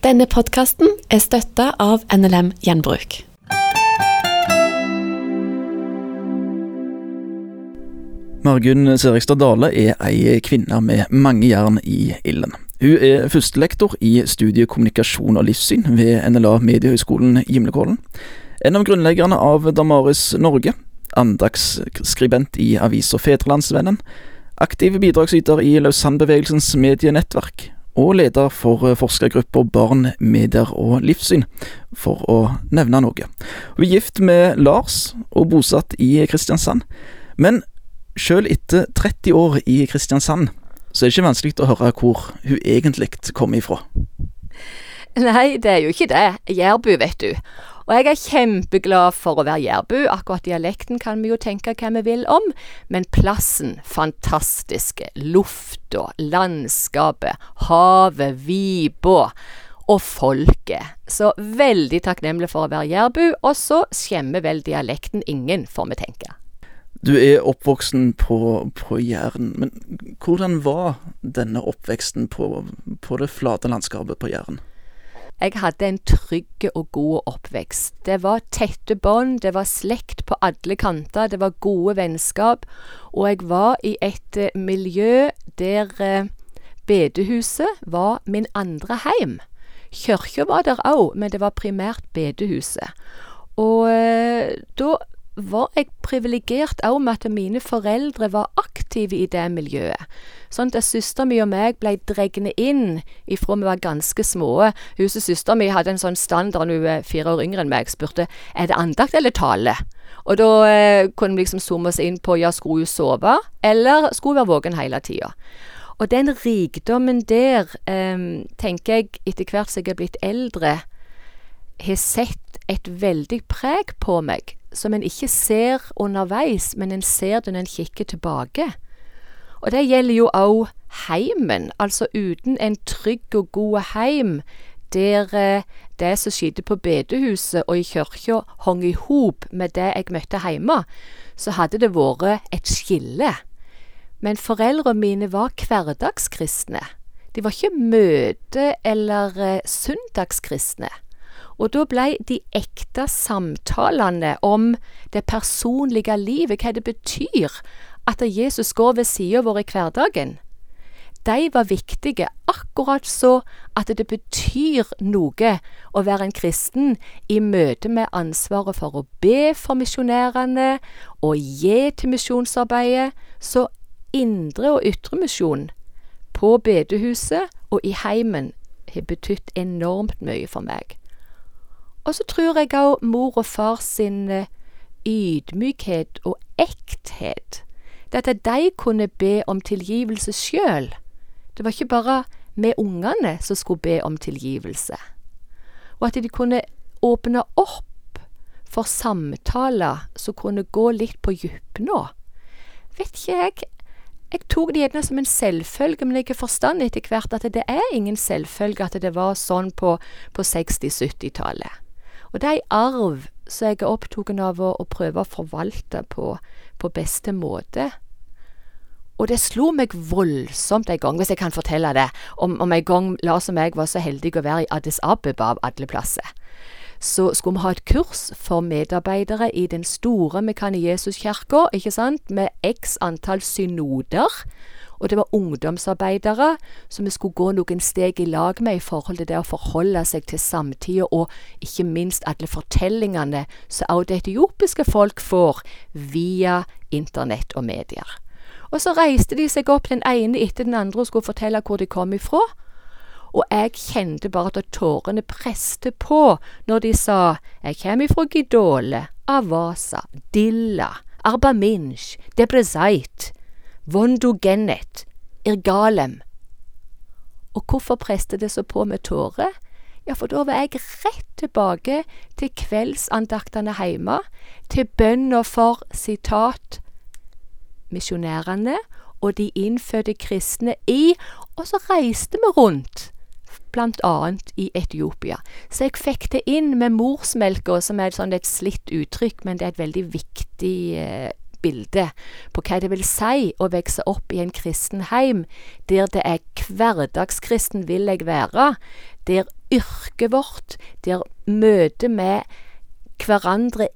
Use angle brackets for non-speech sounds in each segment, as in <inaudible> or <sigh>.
Denne podkasten er støtta av NLM Gjenbruk. Margunn Serigstad Dale er ei kvinne med mange jern i ilden. Hun er førstelektor i studiekommunikasjon og livssyn ved NLA Mediehøgskolen Gimlekollen. En av grunnleggerne av Damaris Norge. Andagsskribent i avisa Fedrelandsvennen. Aktiv bidragsyter i Lausanne-bevegelsens medienettverk. Og leder for forskergruppa Barn, medier og livssyn, for å nevne noe. Hun er gift med Lars og bosatt i Kristiansand. Men Sjøl etter 30 år i Kristiansand, så er det ikke vanskelig å høre hvor hun egentlig kom ifra. Nei, det er jo ikke det. Jærbu, vet du. Og jeg er kjempeglad for å være jærbu. Akkurat dialekten kan vi jo tenke hva vi vil om, men plassen, fantastiske. Lufta, landskapet, havet, viba og folket. Så veldig takknemlig for å være jærbu, og så skjemmer vel dialekten ingen, får vi tenke. Du er oppvoksen på, på Jæren, men hvordan var denne oppveksten på, på det flate landskapet på Jæren? Jeg hadde en trygg og god oppvekst. Det var tette bånd, det var slekt på alle kanter, det var gode vennskap, og jeg var i et uh, miljø der uh, bedehuset var min andre heim. Kirka var der òg, men det var primært bedehuset. Og uh, da var jeg privilegert òg med at mine foreldre var aktive i det miljøet. Sånn at søstera mi og meg ble dregne inn ifra vi var ganske små. Huset søstera mi hadde en sånn standard hun er fire år yngre enn meg, spurte er det andakt eller tale. Og da eh, kunne vi liksom zoome oss inn på ja, skulle hun sove, eller skulle hun være våken hele tida. Og den rikdommen der, eh, tenker jeg etter hvert som jeg er blitt eldre, har sett et veldig preg på meg som en ikke ser underveis, men en ser det når en kikker tilbake. Og det gjelder jo òg heimen, altså uten en trygg og god heim, der eh, det som skjedde på bedehuset og i kirka hang i hop med det jeg møtte hjemme, så hadde det vært et skille. Men foreldrene mine var hverdagskristne. De var ikke møte- eller eh, søndagskristne. Og da blei de ekte samtalene om det personlige livet, hva det betyr at Jesus går ved sida vår i hverdagen, de var viktige, akkurat så at det betyr noe å være en kristen i møte med ansvaret for å be for misjonærene og gi til misjonsarbeidet. Så indre og ytre misjon på bedehuset og i heimen har betydd enormt mye for meg. Og så tror jeg òg mor og far sin eh, ydmykhet og ekthet. Det at de kunne be om tilgivelse sjøl. Det var ikke bare vi ungene som skulle be om tilgivelse. Og at de kunne åpne opp for samtaler som kunne gå litt på dypnå. Vet ikke jeg. Jeg tok det gjerne som en selvfølge, men jeg har forstand etter hvert at det er ingen selvfølge at det var sånn på, på 60-70-tallet. Og det er ei arv som jeg er opptatt av å, å, prøve å forvalte på, på beste måte. Og det slo meg voldsomt en gang, hvis jeg kan fortelle det, om, om en gang Lars og meg var så heldige å være i Addis Abeba av alle plasser. Så skulle vi ha et kurs for medarbeidere i den store Mekane Jesuskirka, ikke sant, med x antall synoder og det var ungdomsarbeidere som vi skulle gå noen steg i lag med i forhold til det å forholde seg til samtida, og ikke minst alle fortellingene som også det etiopiske folk får via internett og medier. Og så reiste de seg opp den ene etter den andre og skulle fortelle hvor de kom ifra. Og jeg kjente bare at tårene preste på når de sa jeg kommer ifra Gidole, Avasa, Dilla, Arbaminsj, Debrezait, Vondo Gennet, Irgalem. Og hvorfor preste det så på med tårer? Ja, for da var jeg rett tilbake til kveldsandaktene hjemme, til bønna for, sitat, misjonærene og de innfødte kristne i, og så reiste vi rundt, blant annet i Etiopia. Så jeg fikk det inn med morsmelka, som er et, sånn et slitt uttrykk, men det er et veldig viktig eh, bilde på hva det vil si å vokse opp i en kristen heim, der det er hverdagskristen vil jeg være, der yrket vårt, der møtet med hverandre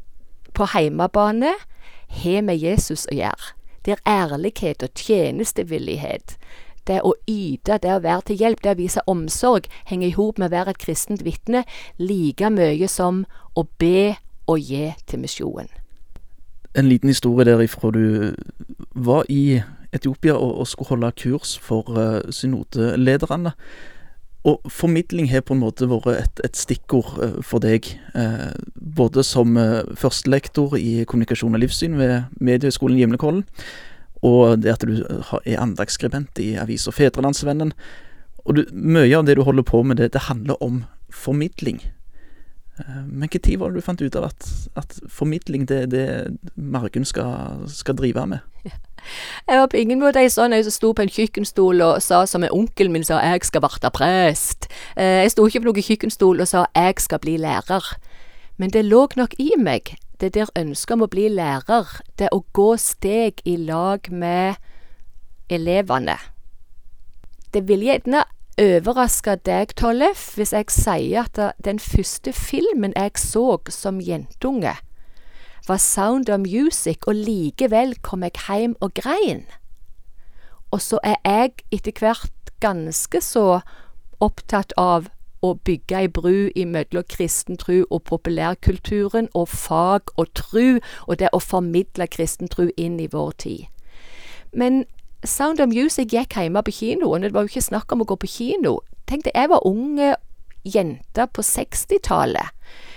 på heimebane har med Jesus å gjøre. Der ærlighet og tjenestevillighet, det å yte, det å være til hjelp, det å vise omsorg, henger i hop med å være et kristent vitne like mye som å be og gi til misjonen. En liten historie derifra du var i Etiopia og, og skulle holde kurs for uh, synodelederne. Og formidling har på en måte vært et, et stikkord uh, for deg. eh, både som uh, førstelektor i kommunikasjon og livssyn ved Mediehøgskolen Gimlekollen, og det at du er andagsskribent i avisa Fedrelandsvennen. Og du, mye av det du holder på med, det, det handler om formidling. Men når var det du fant ut av at, at formidling det er det Margunn skal, skal drive med? <laughs> Jeg var på ingen måte ei sånn som sto på en kjøkkenstol og sa som en onkel min sa 'jeg skal verte prest'. Eh, jeg sto ikke på noen kjøkkenstol og sa 'jeg skal bli lærer'. Men det lå nok i meg, det der ønsket om å bli lærer, det å gå steg i lag med elevene. Det vil gjerne overraske deg, Tollef, hvis jeg sier at den første filmen jeg så som jentunge, var Sound of Music, og likevel kom jeg hjem og grein. Og så er jeg etter hvert ganske så opptatt av å bygge ei bru imellom kristen tru og populærkulturen, og fag og tru, og det å formidle kristen tru inn i vår tid. Men Sound of Music gikk hjemme på kinoen, det var jo ikke snakk om å gå på kino. Tenk deg, jeg var unge jente på 60-tallet.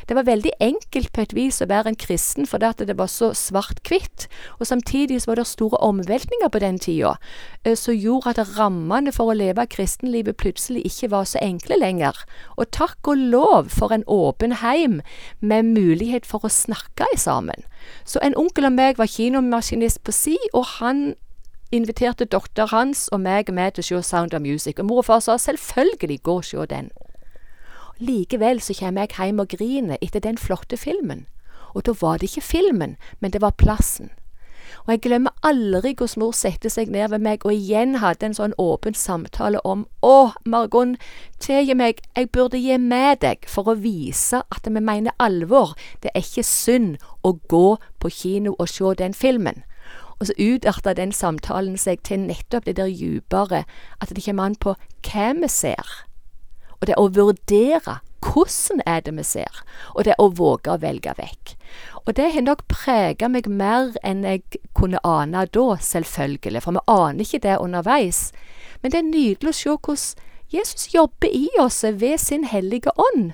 Det var veldig enkelt på et vis å være en kristen fordi at det var så svart-hvitt, og samtidig så var det store omveltninger på den tida, eh, som gjorde at rammene for å leve kristenlivet plutselig ikke var så enkle lenger. Og takk og lov for en åpen heim med mulighet for å snakke sammen. Så en onkel av meg var kinomaskinist på si, og han inviterte datteren hans og meg med til å se Sound of Music, og mor og far sa selvfølgelig gå og se den. Likevel så kommer jeg hjem og griner etter den flotte filmen. Og da var det ikke filmen, men det var plassen. Og jeg glemmer aldri hvordan mor satte seg ned ved meg og igjen hadde en sånn åpen samtale om Å, Margon, tilgi meg, jeg burde gi med deg for å vise at vi mener alvor. Det er ikke synd å gå på kino og se den filmen. Og så utarta den samtalen seg til nettopp det der djupere, at det kommer an på hva vi ser og det å vurdere hvordan er det vi ser, og det å våge å velge vekk. Og det har nok prega meg mer enn jeg kunne ane da, selvfølgelig, for vi aner ikke det underveis. Men det er nydelig å se hvordan Jesus jobber i oss ved sin hellige ånd.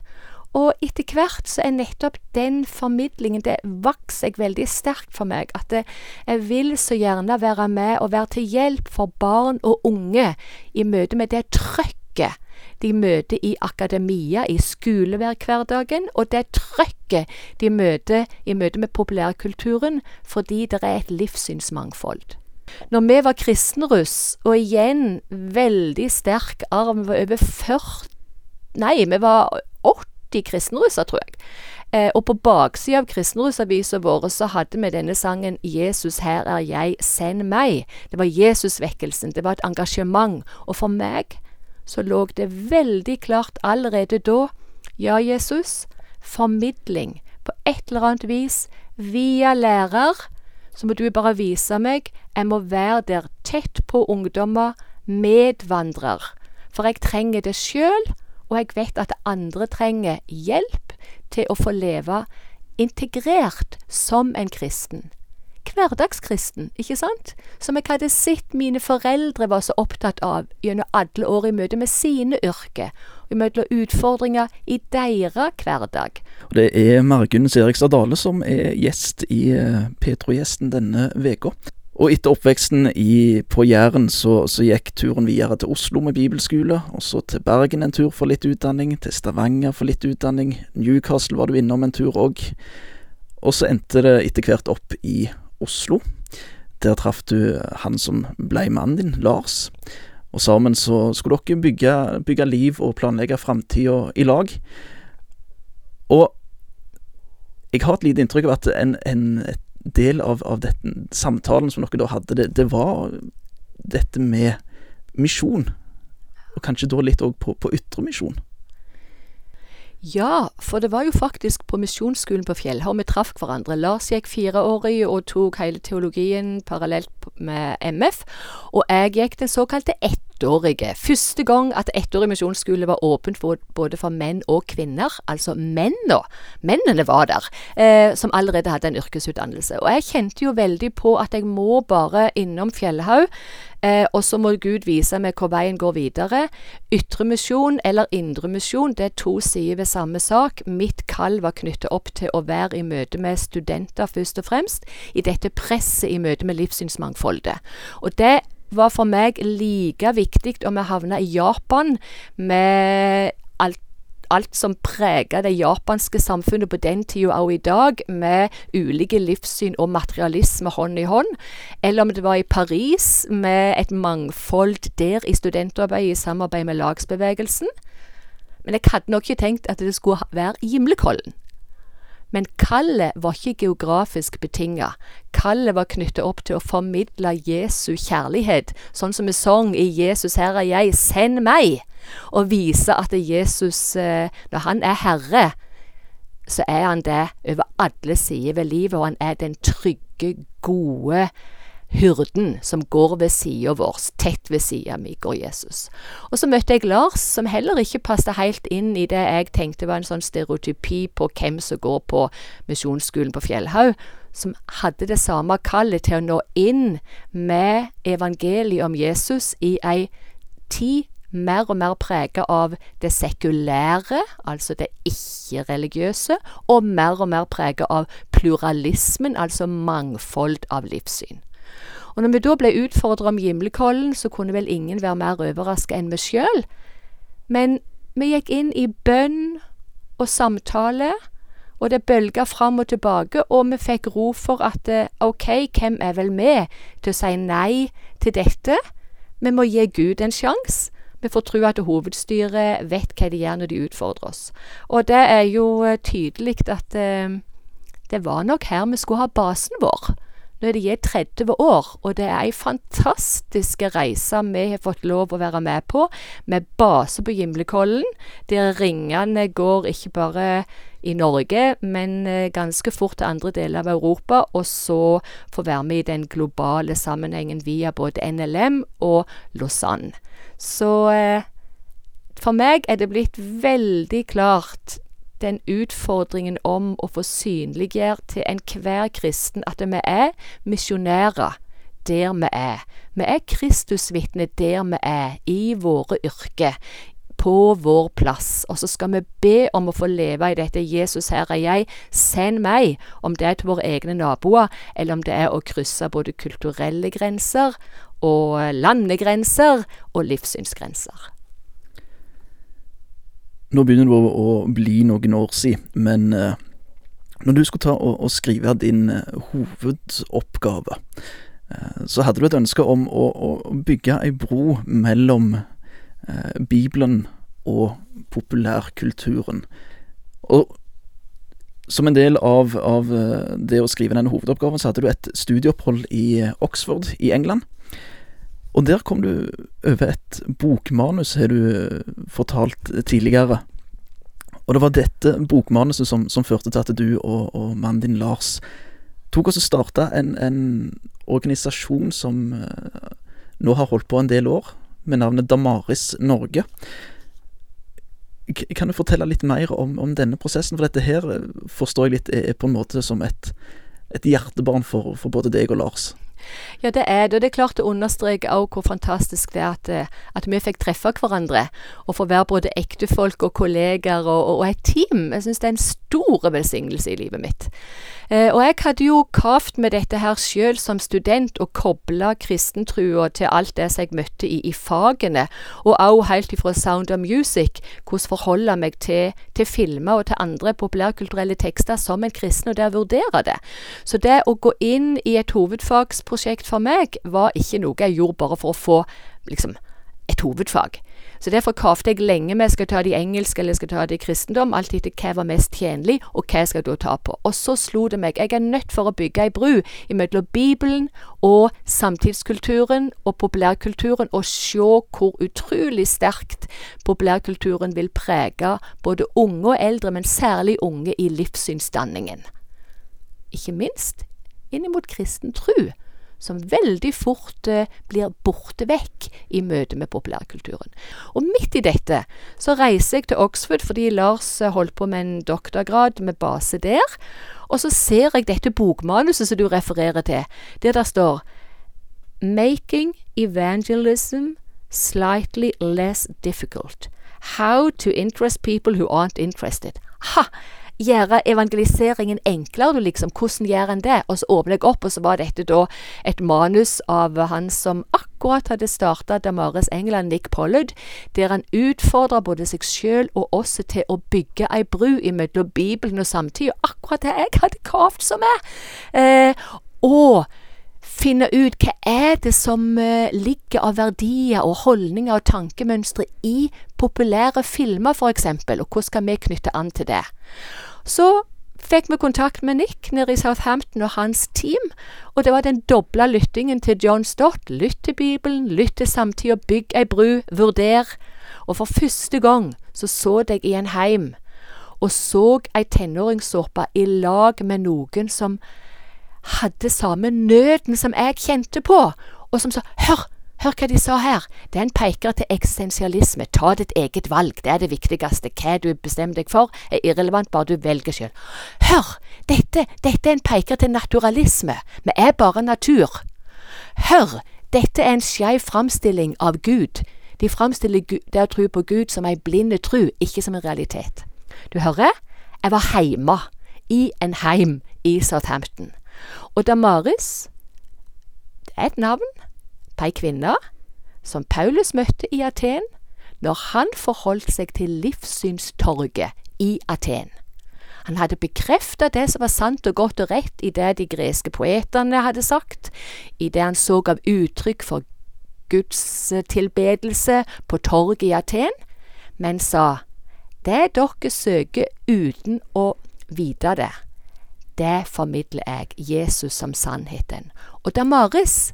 Og etter hvert så er nettopp den formidlingen Det vokser jeg veldig sterkt for meg. At jeg vil så gjerne være med og være til hjelp for barn og unge i møte med det trøkket de møter i akademia, i skolehverdagen, og det trøkket de møter i møte med populærkulturen, fordi det er et livssynsmangfold. Når vi var kristenruss, og igjen veldig sterk arv, vi var over 40 Nei, vi var 80 kristenrusser, tror jeg. Eh, og på baksida av kristenrusavisa vår så hadde vi denne sangen 'Jesus, her er jeg, send meg'. Det var Jesusvekkelsen, det var et engasjement. Og for meg så lå det veldig klart allerede da Ja, Jesus, formidling på et eller annet vis via lærer. Så må du bare vise meg. Jeg må være der tett på ungdommer, medvandrer. For jeg trenger det sjøl, og jeg vet at andre trenger hjelp til å få leve integrert som en kristen hverdagskristen, ikke sant, som jeg hadde sett mine foreldre var så opptatt av gjennom alle år i møte med sine yrker, og møte utfordringer i deres hverdag. Det er Margunn Serigstad Dale som er gjest i eh, Petro-gjesten denne veka. Og etter oppveksten i, på Jæren så, så, gikk turen videre til Oslo med bibelskole, og så til Bergen en tur for litt utdanning, til Stavanger for litt utdanning, Newcastle var du innom en tur òg. Og så endte det etter hvert opp i Oslo. Der traff du han som blei mannen din, Lars. Og sammen så skulle dere bygge, bygge liv og planlegge framtida i lag. Og jeg har et lite inntrykk av at en, en del av, av dette, samtalen som dere da hadde, det, det var dette med misjon. Og kanskje da litt òg på, på ytre misjon. Ja, for det var jo faktisk på Misjonsskolen på Fjellhaug vi traff hverandre. Lars gikk fireårig og tok hele teologien parallelt med MF, og jeg gikk den såkalte ettårige. Første gang at ettårig misjonsskole var åpent for, både for menn og kvinner. Altså mennene, mennene var der, eh, som allerede hadde en yrkesutdannelse. Og jeg kjente jo veldig på at jeg må bare innom Fjellhaug. Eh, og så må Gud vise meg hvor veien går videre. Ytremisjon eller indremisjon, det er to sider ved samme sak. Mitt kall var knyttet opp til å være i møte med studenter først og fremst, i dette presset i møte med livssynsmangfoldet. Og det var for meg like viktig om jeg havna i Japan med alt alt som preget det japanske samfunnet på den tida og i dag, med ulike livssyn og materialisme hånd i hånd, eller om det var i Paris med et mangfold der i studentarbeid i samarbeid med lagsbevegelsen. Men jeg hadde nok ikke tenkt at det skulle være i Gimlekollen. Men kallet var ikke geografisk betinga. Kallet var knyttet opp til å formidle Jesu kjærlighet, sånn som vi sang i 'Jesus, her er jeg, send meg', og vise at Jesus, eh, når han er Herre, så er han det over alle sider ved livet, og han er den trygge, gode hyrden som går ved sida vår, tett ved sida mi går Jesus. Og så møtte jeg Lars, som heller ikke passet helt inn i det jeg tenkte var en sånn stereotypi på hvem som går på misjonsskolen på Fjellhaug, som hadde det samme kallet til å nå inn med evangeliet om Jesus i ei tid mer og mer preget av det sekulære, altså det ikke-religiøse, og mer og mer preget av pluralismen, altså mangfold av livssyn. Og når vi da ble utfordra om Gimlekollen, så kunne vel ingen være mer overraska enn vi sjøl. Men vi gikk inn i bønn og samtale, og det bølga fram og tilbake, og vi fikk ro for at eh, OK, hvem er vel med til å si nei til dette? Vi må gi Gud en sjanse. Vi får tro at hovedstyret vet hva de gjør når de utfordrer oss. Og det er jo eh, tydelig at eh, det var nok her vi skulle ha basen vår. Nå er de 30 år, og det er ei fantastisk reise vi har fått lov å være med på, med base på Gimlekollen, der ringene går ikke bare i Norge, men eh, ganske fort til andre deler av Europa, og så få være med i den globale sammenhengen via både NLM og Lausanne. Så eh, for meg er det blitt veldig klart den utfordringen om å få synliggjøre til enhver kristen at vi er misjonærer der vi er. Vi er Kristusvitner der vi er, i våre yrker, på vår plass. Og så skal vi be om å få leve i dette 'Jesus, her er jeg, send meg', om det er til våre egne naboer, eller om det er å krysse både kulturelle grenser og landegrenser og livssynsgrenser. Nå begynner det å, bli noen år siden, men eh, når du skulle ta og, og skrive din eh, hovedoppgave, eh, så hadde du et ønske om å, å bygge ei bro mellom Bibelen og populærkulturen. Og som en del av, av, eh, det å skrive denne hovedoppgaven, så hadde du et studieopphold i Oxford i England. Og der kom du over et bokmanus, har du eh, fortalt tidligere. Og det var dette bokmanuset som, som førte til at du og, og mannen din Lars tok oss og starta en, en, organisasjon som nå har holdt på en del år, med navnet Damaris Norge. Kan du fortelle litt mer om, om, denne prosessen? For dette her eh, forstår jeg litt er på en måte som et, et hjertebarn for, for både deg og Lars. Ja, det er det. Og det er klart å understreke òg hvor fantastisk det er at, eh, at, vi fikk treffe hverandre. Og få være både ektefolk og kollegaer og, og, og et team. Jeg syns det er en stor velsignelse i livet mitt. Eh, og jeg hadde jo kavt med dette her sjøl som student, og kobla kristentrua til alt det som jeg møtte i, i fagene, og òg helt ifra Sound of Music, hvordan forholde meg til, til filmer og til andre populærkulturelle tekster som en kristen, og det å vurdere det. Så det å gå inn i et hovedfagsprosjekt for meg, var ikke noe jeg gjorde bare for å få liksom et hovedfag. Så derfor kavte jeg lenge med skal ta det i engelsk eller skal ta det i kristendom, alt etter hva var mest tjenlig, og hva skal da ta på. Og så slo det meg, jeg er nødt for å bygge ei bru mellom Bibelen og samtidskulturen og populærkulturen, og se hvor utrolig sterkt populærkulturen vil prege både unge og eldre, men særlig unge i livssynsdanningen. Ikke minst inn mot kristen tru som veldig fort eh, blir borte vekk i møte med populærkulturen. Og midt i dette så reiser jeg til Oxford fordi Lars eh, holdt på med en doktorgrad med base der. Og så ser jeg dette bokmanuset som du refererer til, der det står Making evangelism slightly less difficult. How to interest people who aren't interested. Ha! Gjøre evangeliseringen enklere, liksom. Hvordan gjør en det? Og så åpner jeg opp, og så var dette da et manus av han som akkurat hadde starta Damaris England, Nick Pollard, der han utfordra både seg sjøl og oss til å bygge ei bru mellom Bibelen og samtida. Akkurat det jeg hadde kravd som er. Eh, og finne ut hva er det som uh, ligger av verdier og holdninger og tankemønstre i populære filmer, f.eks., og hvordan skal vi knytte an til det. Så fikk vi kontakt med Nick nede i Southampton og hans team, og det var den dobla lyttingen til John Stott. Lytt til Bibelen, lytt til samtida, bygg ei bru, vurder. Og for første gang så så jeg i en heim, og så ei tenåringssåpe i lag med noen som hadde samme nøden som jeg kjente på, og som sa hør, hør hva de sa her, det er en peker til eksistensialisme, ta ditt eget valg, det er det viktigste, hva du bestemmer deg for er irrelevant, bare du velger selv. Hør, dette, dette er en peker til naturalisme, vi er bare natur. Hør, dette er en skeiv framstilling av Gud, de framstiller det å tro på Gud som ei blinde tru, ikke som en realitet. Du hører, jeg var heime, i en heim i Southampton. Og Damaris det er et navn på ei kvinne som Paulus møtte i Aten når han forholdt seg til livssynstorget i Aten. Han hadde bekrefta det som var sant og godt og rett i det de greske poetene hadde sagt, i det han så av uttrykk for gudstilbedelse på torget i Aten, men sa det dere søker uten å vite det, det formidler jeg, Jesus som sannheten. Og Damaris,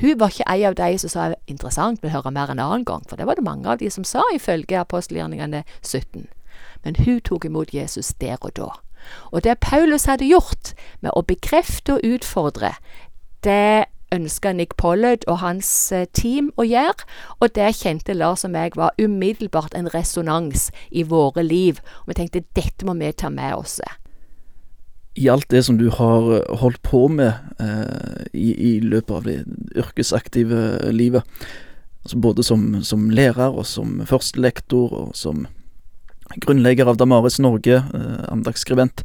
hun var ikke ei av de som sa interessant, vil høre mer en annen gang, for det var det mange av de som sa, ifølge apostelgjerningene 17. Men hun tok imot Jesus der og da. Og det Paulus hadde gjort med å bekrefte og utfordre, det ønska Nick Pollard og hans eh, team å gjøre, og det kjente Lars og meg var umiddelbart en resonans i våre liv. Og vi tenkte dette må vi ta med oss i alt det som du har eh, holdt på med eh, i, i, løpet av det yrkesaktive livet, altså både som, som, lærer og som førstelektor og som grunnlegger av Damaris Norge, eh, andagsskribent,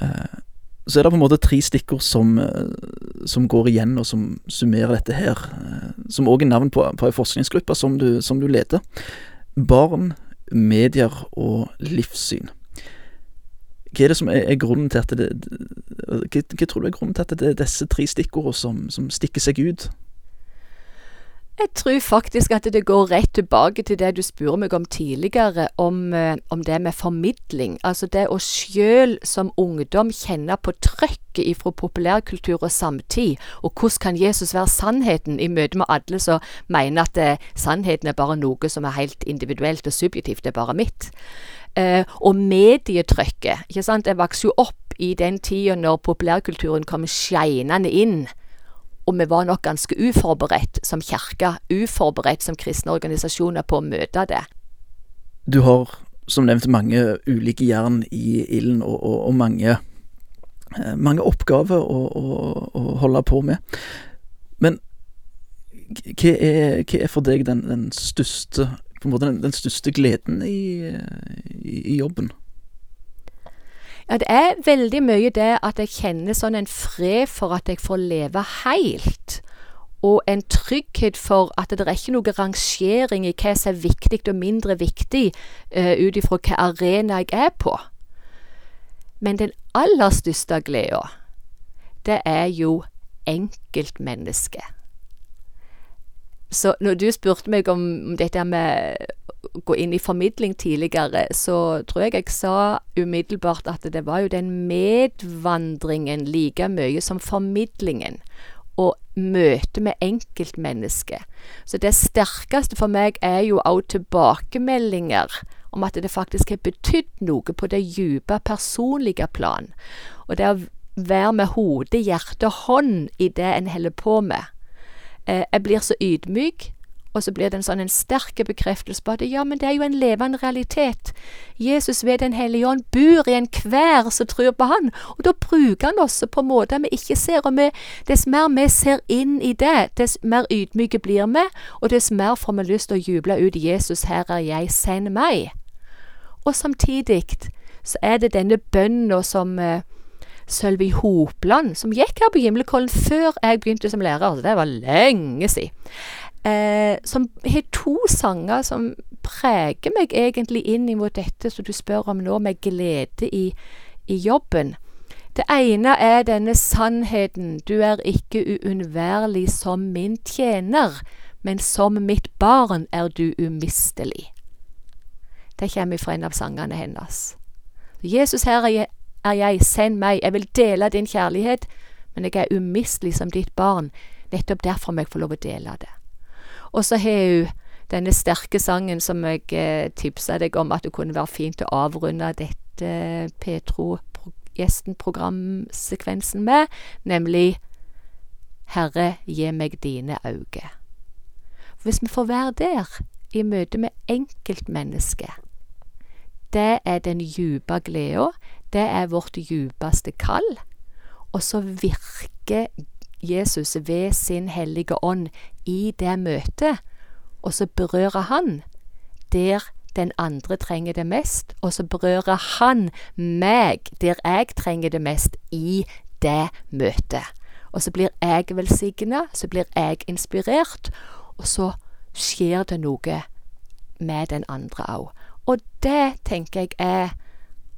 eh, så er det på en måte tre stikkord som, eh, som, går igjen, og som summerer dette her, eh, som òg er navn på, på ei forskningsgruppe som du, som du leder. Barn, medier og livssyn. Hva er det som er, er grunnen til at det, hva, hva, tror du er grunnen til at det er disse tre stikkordene som, som stikker seg ut? Jeg tror faktisk at det går rett tilbake til det du spurte meg om tidligere, om, eh, om det med formidling. Altså det å sjøl som ungdom kjenne på trøkket ifra populærkultur og samtid, og hvordan kan Jesus være sannheten i møte med alle som mener at eh, sannheten er bare noe som er helt individuelt og subjektivt, det er bare mitt. Eh, og medietrykket. ikke sant? Jeg vokste jo opp i den tida når populærkulturen kom skeinende inn. Og vi var nok ganske uforberedt som kirke, uforberedt som kristne organisasjoner på å møte det. Du har som nevnt mange ulike jern i ilden, og, og, og mange, eh, mange, oppgaver å, å, å, holde på med. Men hva er, hva er for deg den, den største på en måte den, den største gleden i, i, i, jobben? Ja, det er veldig mye det at jeg kjenner sånn en fred for at jeg får leve helt. Og en trygghet for at det er ikke noe rangering i hva som er viktig og mindre viktig, uh, ut ifra hvilken arena jeg er på. Men den aller største gleda, det er jo enkeltmennesket så når du spurte meg om dette med å gå inn i formidling tidligere, så tror jeg jeg sa umiddelbart at det var jo den medvandringen like mye som formidlingen. Og møtet med enkeltmennesket. Så det sterkeste for meg er jo òg tilbakemeldinger om at det faktisk har betydd noe på det dype, personlige plan. Og det å være med hode, hjerte og hånd i det en holder på med. Eh, jeg blir så ydmyk, og så blir det en sånn en sterk bekreftelse på at ja, men det er jo en levende realitet. Jesus ved Den hellige ånd bor i enhver som tror på Han, og da bruker han oss på måter vi ikke ser. Og dess mer vi ser inn i det, dess mer ydmyke blir vi, og dess mer får vi lyst til å juble ut 'Jesus, her er jeg, send meg'. Og samtidig så er det denne bønna som uh, Sølvi Hopland, som gikk her på Gimlekollen før jeg begynte som lærer, altså det var lenge siden, eh, som har to sanger som preger meg egentlig inn mot dette som du spør om nå, med glede i, i jobben. Det ene er denne sannheten, du er ikke uunnværlig som min tjener, men som mitt barn er du umistelig. Det kommer fra en av sangene hennes. Jesus, her er er jeg, send meg, jeg vil dele din kjærlighet, men jeg er umistelig som ditt barn. Nettopp derfor må jeg få lov å dele det. Og så har hun denne sterke sangen som jeg eh, tipsa deg om at det kunne være fint å avrunde dette Petro-gjesten-programsekvensen med, nemlig Herre, gi meg dine øyne. Hvis vi får være der, i møte med enkeltmennesket, det er den dype gleda, det er vårt djupeste kall. Og så virker Jesus ved sin hellige ånd i det møtet, og så berører han der den andre trenger det mest, og så berører han meg der jeg trenger det mest i det møtet. Og så blir jeg velsigna, så blir jeg inspirert, og så skjer det noe med den andre òg. Og det tenker jeg er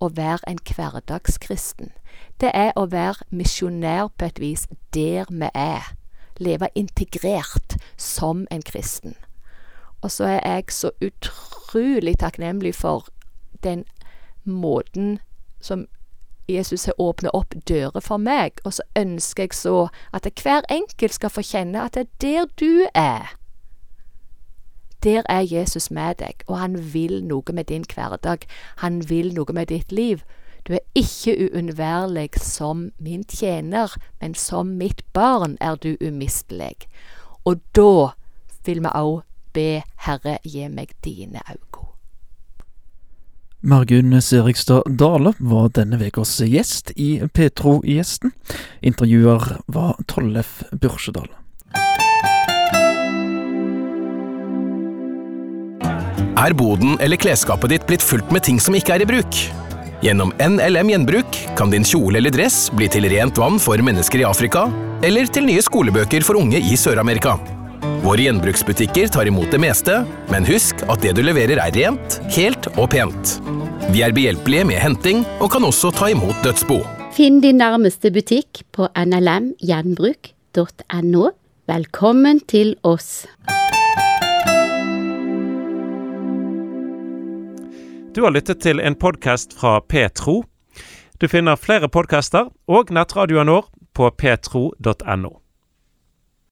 å være en hverdagskristen. Det er å være misjonær på et vis der vi er. Leve integrert som en kristen. Og så er jeg så utrolig takknemlig for den måten som Jesus har åpnet opp dører for meg, og så ønsker jeg så at hver enkelt skal få kjenne at det er der du er der er Jesus med deg, og han vil noe med din hverdag. Han vil noe med ditt liv. Du er ikke uunnværlig som min tjener, men som mitt barn er du umistelig. Og da vil vi òg be Herre, gi meg dine øyne. Margunn Serigstad Dale var denne ukas gjest i Petro-gjesten. Intervjuer var Tollef Børsedal. Er boden eller klesskapet ditt blitt fullt med ting som ikke er i bruk? Gjennom NLM Gjenbruk kan din kjole eller dress bli til rent vann for mennesker i Afrika, eller til nye skolebøker for unge i Sør-Amerika. Våre gjenbruksbutikker tar imot det meste, men husk at det du leverer er rent, helt og pent. Vi er behjelpelige med henting, og kan også ta imot dødsbo. Finn din nærmeste butikk på nlmgjenbruk.no. Velkommen til oss. Du har lyttet til en podkast fra Petro. Du finner flere podkaster og nettradioen vår på petro.no.